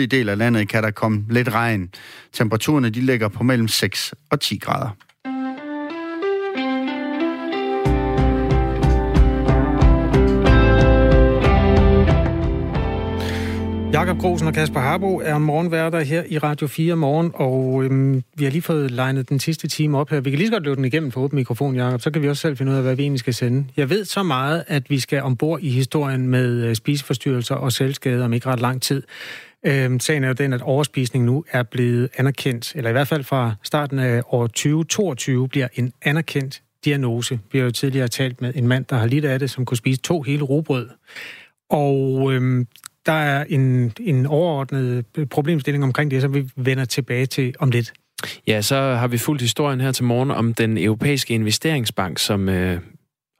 I del af landet kan der komme lidt regn. Temperaturerne de ligger på mellem 6 og 10 grader. Jakob Grosen og Kasper Harbo er morgenværter her i Radio 4 morgen, og øhm, vi har lige fået legnet den sidste time op her. Vi kan lige så godt løbe den igennem for åben mikrofon, Jakob, så kan vi også selv finde ud af, hvad vi egentlig skal sende. Jeg ved så meget, at vi skal ombord i historien med øh, spiseforstyrrelser og selvskade om ikke ret lang tid. Øhm, sagen er jo den, at overspisning nu er blevet anerkendt, eller i hvert fald fra starten af år 2022 bliver en anerkendt diagnose. Vi har jo tidligere talt med en mand, der har lidt af det, som kunne spise to hele rugbrød. Og øhm, der er en, en overordnet øh, problemstilling omkring det, som vi vender tilbage til om lidt. Ja, så har vi fulgt historien her til morgen om den europæiske investeringsbank, som øh,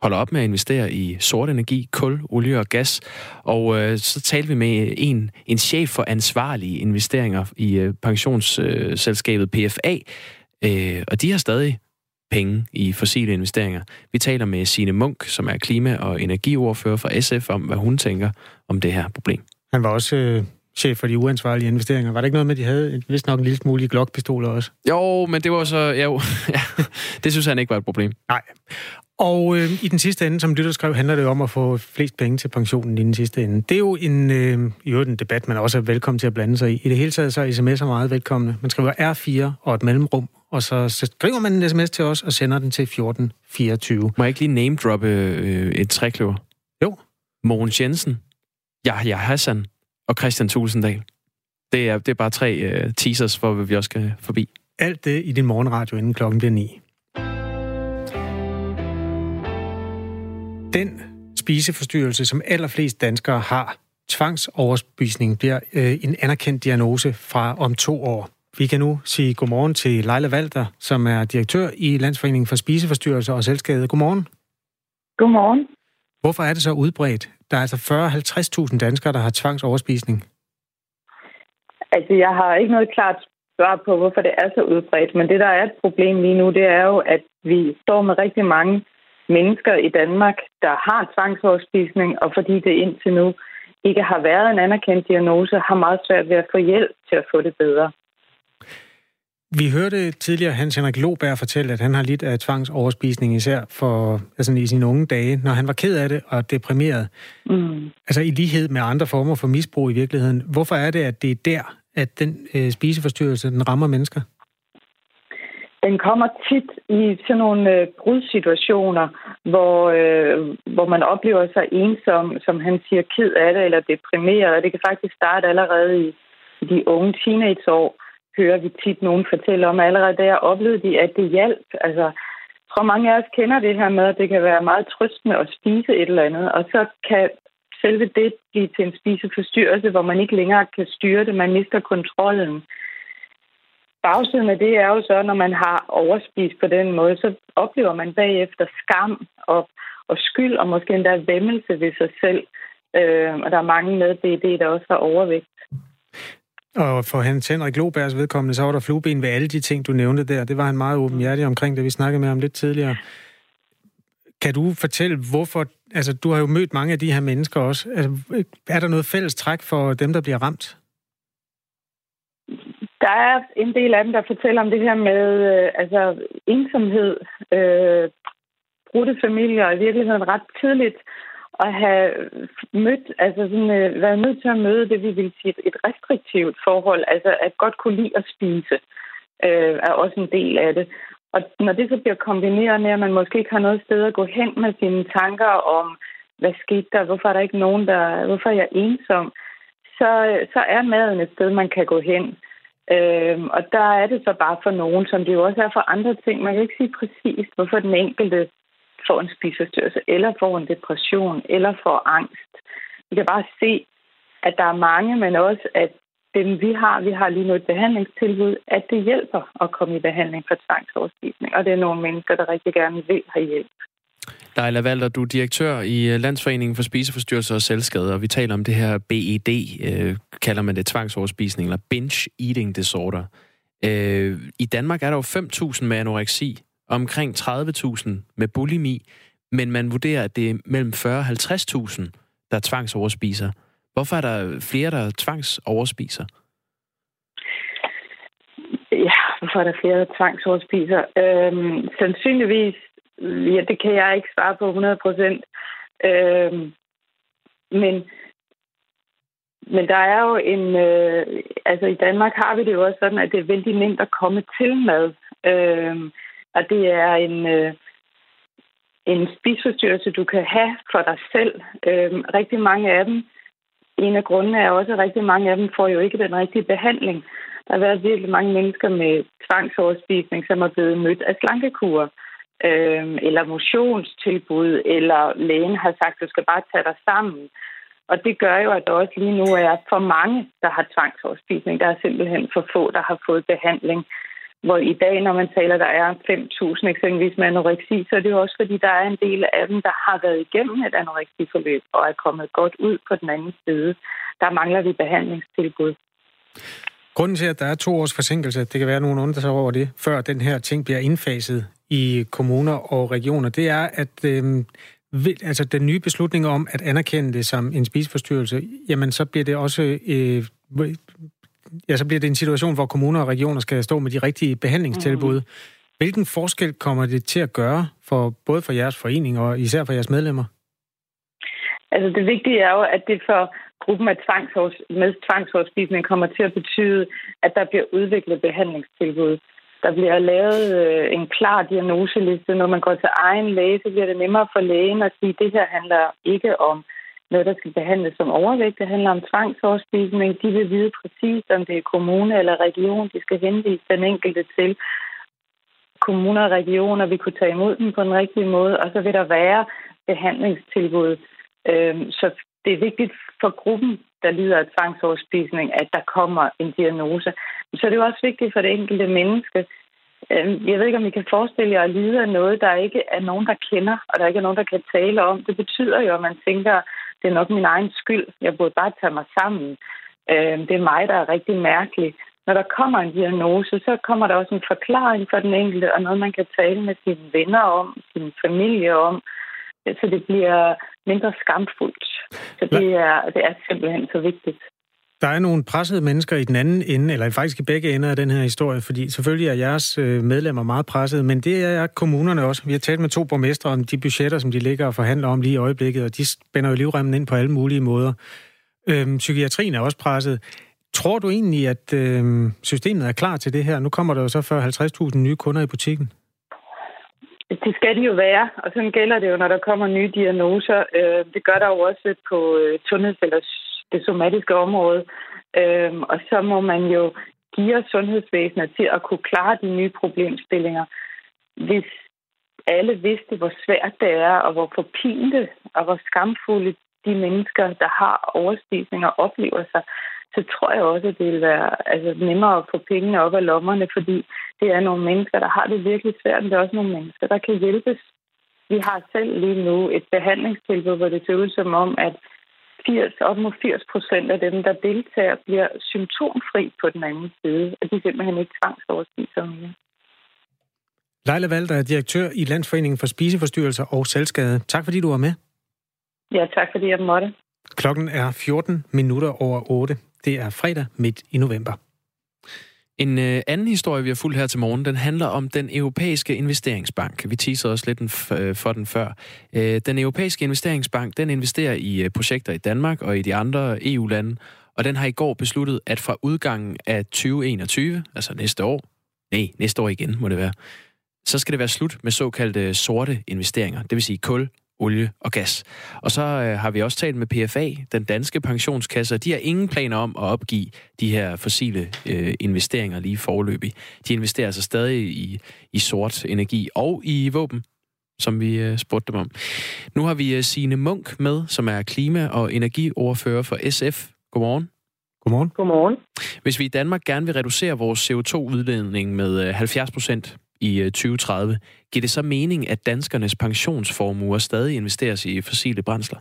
holder op med at investere i sort energi, kul, olie og gas. Og øh, så talte vi med en, en chef for ansvarlige investeringer i øh, pensionsselskabet øh, PFA, øh, og de har stadig penge i fossile investeringer. Vi taler med Sine Munk, som er klima- og energiordfører for SF, om hvad hun tænker om det her problem. Han var også øh, chef for de uansvarlige investeringer. Var det ikke noget med, at de havde vist nok en lille smule Glock-pistoler også? Jo, men det var så... Jo, ja, det synes han ikke var et problem. Nej. Og øh, i den sidste ende, som lytter skrev, handler det om at få flest penge til pensionen i den sidste ende. Det er jo en, øh, i en debat, man også er velkommen til at blande sig i. I det hele taget så er sms'er meget velkomne. Man skriver R4 og et mellemrum, og så skriver man en sms til os og sender den til 1424. Må jeg ikke lige name-droppe øh, et trækløver? Jo. Mogens Jensen, Yahya Hassan og Christian Tulsendal. Det er, det er bare tre øh, teasers, hvor vi også skal forbi. Alt det i din morgenradio, inden klokken bliver 9. Den spiseforstyrrelse, som allerflest danskere har, tvangsoverspisning, bliver øh, en anerkendt diagnose fra om to år. Vi kan nu sige godmorgen til Leila Walter, som er direktør i Landsforeningen for Spiseforstyrrelser og Selskade. Godmorgen. Godmorgen. Hvorfor er det så udbredt? Der er altså 40-50.000 danskere, der har tvangsoverspisning. Altså, jeg har ikke noget klart svar på, hvorfor det er så udbredt, men det, der er et problem lige nu, det er jo, at vi står med rigtig mange mennesker i Danmark, der har tvangsoverspisning, og fordi det indtil nu ikke har været en anerkendt diagnose, har meget svært ved at få hjælp til at få det bedre. Vi hørte tidligere Hans Henrik Loberg fortælle, at han har lidt af tvangsoverspisning, især for, altså i sine unge dage, når han var ked af det og deprimeret. Mm. Altså i lighed med andre former for misbrug i virkeligheden. Hvorfor er det, at det er der, at den øh, spiseforstyrrelse, den rammer mennesker? Den kommer tit i sådan nogle øh, brudsituationer, hvor, øh, hvor man oplever sig ensom, som han siger, ked af det eller deprimeret. Og det kan faktisk starte allerede i, de unge teenageår hører vi tit nogen fortælle om, allerede der oplevede de, at det hjalp. Altså, jeg tror, mange af os kender det her med, at det kan være meget trøstende at spise et eller andet, og så kan selve det blive til en spiseforstyrrelse, hvor man ikke længere kan styre det, man mister kontrollen. Bagsiden af det er jo så, når man har overspist på den måde, så oplever man bagefter skam og, og skyld, og måske endda væmmelse ved sig selv. Øh, og der er mange med det, der også har overvægt. Og for Hans Henrik Lobergs vedkommende, så var der flueben ved alle de ting, du nævnte der. Det var han meget åbenhjertig omkring, det vi snakkede med om lidt tidligere. Kan du fortælle, hvorfor... Altså, du har jo mødt mange af de her mennesker også. Altså, er der noget fælles træk for dem, der bliver ramt? Der er en del af dem, der fortæller om det her med øh, altså, ensomhed, øh, brudte familier, og i virkeligheden ret tidligt at have mødt, altså sådan, øh, været nødt til at møde det, vi vil sige, et restriktivt forhold, altså at godt kunne lide at spise, øh, er også en del af det. Og når det så bliver kombineret med, at man måske ikke har noget sted at gå hen med sine tanker om, hvad skete der, hvorfor er der ikke nogen, der, hvorfor er jeg ensom, så, så er maden et sted, man kan gå hen. Øhm, og der er det så bare for nogen, som det jo også er for andre ting. Man kan ikke sige præcis, hvorfor den enkelte får en spiseforstyrrelse, eller får en depression, eller får angst. Vi kan bare se, at der er mange, men også, at dem vi har, vi har lige nu et behandlingstilbud, at det hjælper at komme i behandling for tvangsoverspisning. Og det er nogle mennesker, der rigtig gerne vil have hjælp. Leila Valder, du er direktør i øh, Landsforeningen for Spiseforstyrrelser og Selvskader, og vi taler om det her BED, øh, kalder man det tvangsoverspisning, eller binge eating disorder. Øh, I Danmark er der jo 5.000 med anoreksi, omkring 30.000 med bulimi, men man vurderer, at det er mellem 40.000 og 50.000, der tvangsoverspiser. Hvorfor er der flere, der tvangsoverspiser? Ja, hvorfor er der flere, der tvangsoverspiser? Øhm, sandsynligvis ja, det kan jeg ikke svare på 100 procent. Øhm, men, men der er jo en... Øh, altså i Danmark har vi det jo også sådan, at det er vældig nemt at komme til mad. Øhm, og det er en... Øh, en spisforstyrrelse, du kan have for dig selv. Øhm, rigtig mange af dem, en af grundene er også, at rigtig mange af dem får jo ikke den rigtige behandling. Der har været virkelig mange mennesker med tvangsoverspisning, som er blevet mødt af slankekurer øh, eller motionstilbud, eller lægen har sagt, du skal bare tage dig sammen. Og det gør jo, at der også lige nu er for mange, der har tvangsoverspisning. Der er simpelthen for få, der har fået behandling. Hvor i dag, når man taler, der er 5.000 eksempelvis med anoreksi, så er det jo også, fordi der er en del af dem, der har været igennem et anoreksiforløb og er kommet godt ud på den anden side. Der mangler vi behandlingstilbud. Grunden til, at der er to års forsinkelse, det kan være nogen undrer sig over det, før den her ting bliver indfaset i kommuner og regioner, det er, at øh, altså den nye beslutning om at anerkende det som en spiseforstyrrelse, jamen så bliver det også øh, ja, så bliver det en situation, hvor kommuner og regioner skal stå med de rigtige behandlingstilbud. Mm. Hvilken forskel kommer det til at gøre for både for jeres forening og især for jeres medlemmer? Altså det vigtige er jo, at det for gruppen af tvangsårs, med tvangsårspisning kommer til at betyde, at der bliver udviklet behandlingstilbud. Der bliver lavet øh, en klar diagnoseliste. Når man går til egen læge, så bliver det nemmere for lægen at sige, at det her handler ikke om noget, der skal behandles som overvægt. Det handler om tvangsoverspisning. De vil vide præcis, om det er kommune eller region, de skal henvise den enkelte til. Kommuner og regioner vil kunne tage imod dem på den rigtige måde, og så vil der være behandlingstilbud. Øhm, så det er vigtigt for gruppen, der lider af tvangsoverspisning, at der kommer en diagnose. Så det er også vigtigt for det enkelte menneske. Øhm, jeg ved ikke, om I kan forestille jer at lide af noget, der ikke er nogen, der kender, og der ikke er nogen, der kan tale om. Det betyder jo, at man tænker, det er nok min egen skyld. Jeg burde bare tage mig sammen. Øhm, det er mig, der er rigtig mærkelig. Når der kommer en diagnose, så kommer der også en forklaring for den enkelte, og noget, man kan tale med sine venner om, sin familie om, så det bliver mindre skamfuldt. Så det er, det er simpelthen så vigtigt. Der er nogle pressede mennesker i den anden ende, eller faktisk i begge ender af den her historie, fordi selvfølgelig er jeres øh, medlemmer meget presset, men det er kommunerne også. Vi har talt med to borgmestre om de budgetter, som de ligger og forhandler om lige i øjeblikket, og de spænder jo livremmen ind på alle mulige måder. Øhm, psykiatrien er også presset. Tror du egentlig, at øhm, systemet er klar til det her? Nu kommer der jo så 40-50.000 nye kunder i butikken. Det skal de jo være, og sådan gælder det jo, når der kommer nye diagnoser. Øh, det gør der jo også på øh, sundheds- eller det somatiske område. Øh, og så må man jo give sundhedsvæsenet til at kunne klare de nye problemstillinger. Hvis alle vidste, hvor svært det er, og hvor forpinte og hvor skamfulde de mennesker, der har overspisninger, oplever sig, så tror jeg også, at det vil være altså, nemmere at få pengene op af lommerne, fordi det er nogle mennesker, der har det virkelig svært, men det er også nogle mennesker, der kan hjælpes. Vi har selv lige nu et behandlingstilbud, hvor det ser ud som om, at 80, op mod 80 procent af dem, der deltager, bliver symptomfri på den anden side, og de simpelthen ikke tvangsoverspiser mere. Leila Valder er direktør i Landsforeningen for Spiseforstyrrelser og Selvskade. Tak fordi du var med. Ja, tak fordi jeg måtte. Klokken er 14 minutter over 8. Det er fredag midt i november. En øh, anden historie, vi har fulgt her til morgen, den handler om den europæiske investeringsbank. Vi teasede også lidt den øh, for den før. Øh, den europæiske investeringsbank, den investerer i øh, projekter i Danmark og i de andre EU-lande, og den har i går besluttet, at fra udgangen af 2021, altså næste år, nej, næste år igen må det være, så skal det være slut med såkaldte sorte investeringer, det vil sige kul, olie og gas. Og så øh, har vi også talt med PFA, den danske pensionskasse. De har ingen planer om at opgive de her fossile øh, investeringer lige forløbig. De investerer altså stadig i, i sort energi og i våben som vi øh, spurgte dem om. Nu har vi øh, Signe Munk med, som er klima- og energiordfører for SF. Godmorgen. Godmorgen. Godmorgen. Hvis vi i Danmark gerne vil reducere vores CO2-udledning med 70 øh, procent i 2030. Øh, Giver det så mening, at danskernes pensionsformuer stadig investeres i fossile brændsler?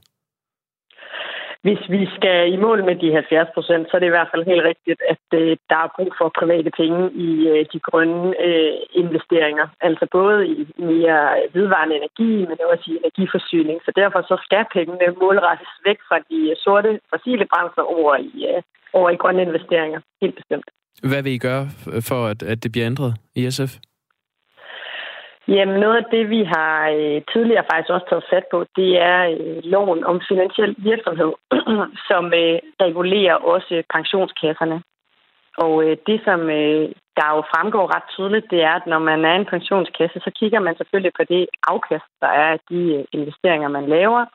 Hvis vi skal i mål med de 70 procent, så er det i hvert fald helt rigtigt, at øh, der er brug for private penge i øh, de grønne øh, investeringer. Altså både i mere vedvarende energi, men også i energiforsyning. Så derfor så skal pengene målrettes væk fra de sorte fossile brændsler over i, øh, over i grønne investeringer. Helt bestemt. Hvad vil I gøre for, at, at det bliver ændret i SF? Jamen, noget af det, vi har øh, tidligere faktisk også taget fat på, det er øh, loven om finansiel virksomhed, som øh, regulerer også pensionskasserne. Og øh, det, som øh, der jo fremgår ret tydeligt, det er, at når man er en pensionskasse, så kigger man selvfølgelig på det afkast, der er af de øh, investeringer, man laver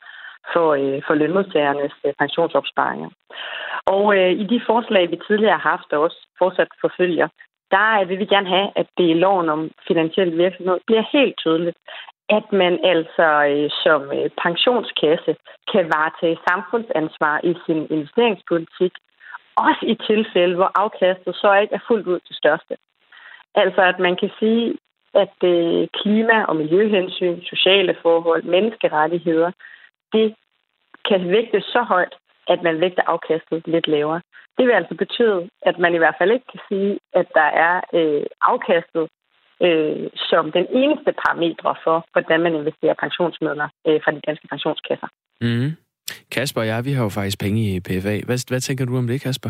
for, øh, for lønmodtagernes øh, pensionsopsparinger. Og øh, i de forslag, vi tidligere har haft og også fortsat forfølger, der vil vi gerne have, at det i loven om finansiel virksomhed bliver helt tydeligt, at man altså øh, som øh, pensionskasse kan varetage samfundsansvar i sin investeringspolitik, også i tilfælde, hvor afkastet så ikke er fuldt ud det største. Altså at man kan sige, at øh, klima- og miljøhensyn, sociale forhold, menneskerettigheder, det kan vægtes så højt, at man vægter afkastet lidt lavere. Det vil altså betyde, at man i hvert fald ikke kan sige, at der er øh, afkastet øh, som den eneste parametre for, hvordan man investerer pensionsmidler øh, fra de danske pensionskasser. Mm. Kasper og jeg, vi har jo faktisk penge i PFA. Hvad, hvad tænker du om det, Kasper?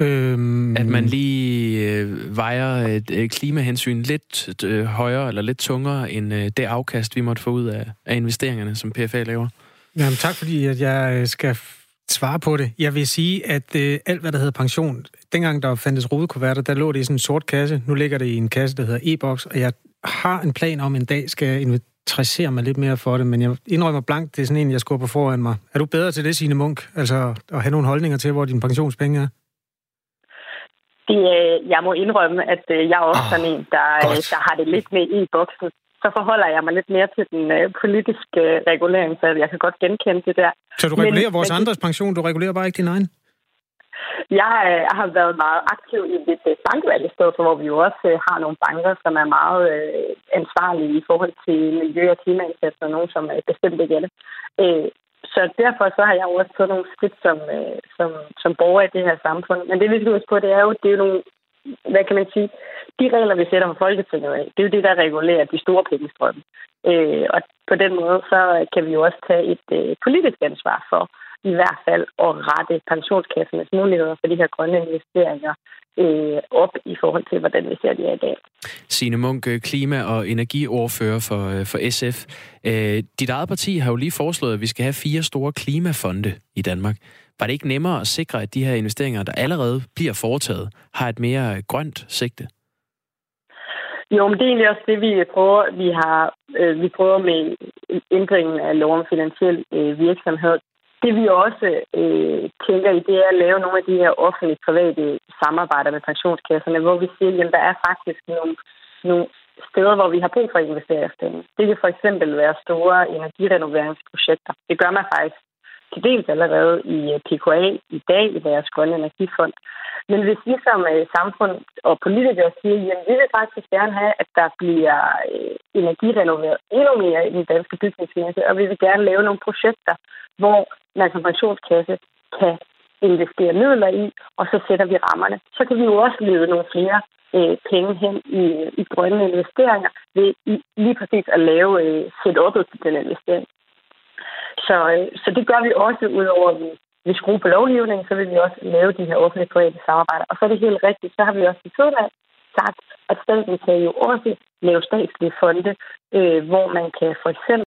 Øhm... At man lige øh, vejer et øh, klimahensyn lidt øh, højere eller lidt tungere end øh, det afkast, vi måtte få ud af, af investeringerne, som PFA laver? Jamen tak, fordi at jeg øh, skal svare på det. Jeg vil sige, at øh, alt, hvad der hedder pension, dengang der fandtes rodekuverter, der lå det i sådan en sort kasse. Nu ligger det i en kasse, der hedder e-boks, og jeg har en plan om, en dag skal interessere mig lidt mere for det, men jeg indrømmer blankt, det er sådan en, jeg skubber foran mig. Er du bedre til det, Signe Munk? Altså at have nogle holdninger til, hvor dine pensionspenge er? Det, jeg må indrømme, at øh, jeg er også oh, sådan en, der, øh, der har det lidt med i boksen så forholder jeg mig lidt mere til den øh, politiske øh, regulering, så jeg kan godt genkende det der. Så du regulerer men, vores men, andres pension, du regulerer bare ikke din egen? Jeg øh, har været meget aktiv i det øh, bankvalg i stedet for, hvor vi jo også øh, har nogle banker, som er meget øh, ansvarlige i forhold til miljø- og klimaindsatser, og nogle, som øh, bestemt ikke er det. Øh, så derfor så har jeg jo også taget nogle skridt som, øh, som, som borger i det her samfund. Men det vi skal huske på, det er jo, det er jo nogle hvad kan man sige, de regler, vi sætter for Folketinget af, det er jo det, der regulerer de store pengestrømme. Øh, og på den måde, så kan vi jo også tage et øh, politisk ansvar for i hvert fald at rette pensionskassernes muligheder for de her grønne investeringer øh, op i forhold til, hvordan vi ser det i dag. Signe Munk, øh, klima- og energiordfører for, øh, for SF. Øh, dit eget parti har jo lige foreslået, at vi skal have fire store klimafonde i Danmark. Var det ikke nemmere at sikre, at de her investeringer, der allerede bliver foretaget, har et mere øh, grønt sigte? Jo, men det er egentlig også det, vi prøver. Vi, har, øh, vi prøver med ændringen af lov om finansiel øh, virksomhed. Det vi også øh, tænker i, det er at lave nogle af de her offentlige private samarbejder med pensionskasserne, hvor vi siger, at der er faktisk nogle, nogle steder, hvor vi har brug for investeringspenge. Det kan for eksempel være store energirenoveringsprojekter. Det gør man faktisk til dels allerede i øh, PKA i dag i deres grønne energifond. Men hvis vi som øh, samfund og politikere siger, at vi vil faktisk gerne have, at der bliver øh, energirenoveret endnu mere i den danske bygningsmasse, og vi vil gerne lave nogle projekter, hvor man som pensionskasse kan investere midler i, og så sætter vi rammerne. Så kan vi jo også lede nogle flere øh, penge hen i, i grønne investeringer ved lige præcis at lave øh, set-up'et til den investering. Så, øh, så det gør vi også, udover at vi, vi skruer på lovgivningen, så vil vi også lave de her offentlige private samarbejder. Og så er det helt rigtigt, så har vi også i af sagt, at staten kan jo også lave statslige fonde, øh, hvor man kan for eksempel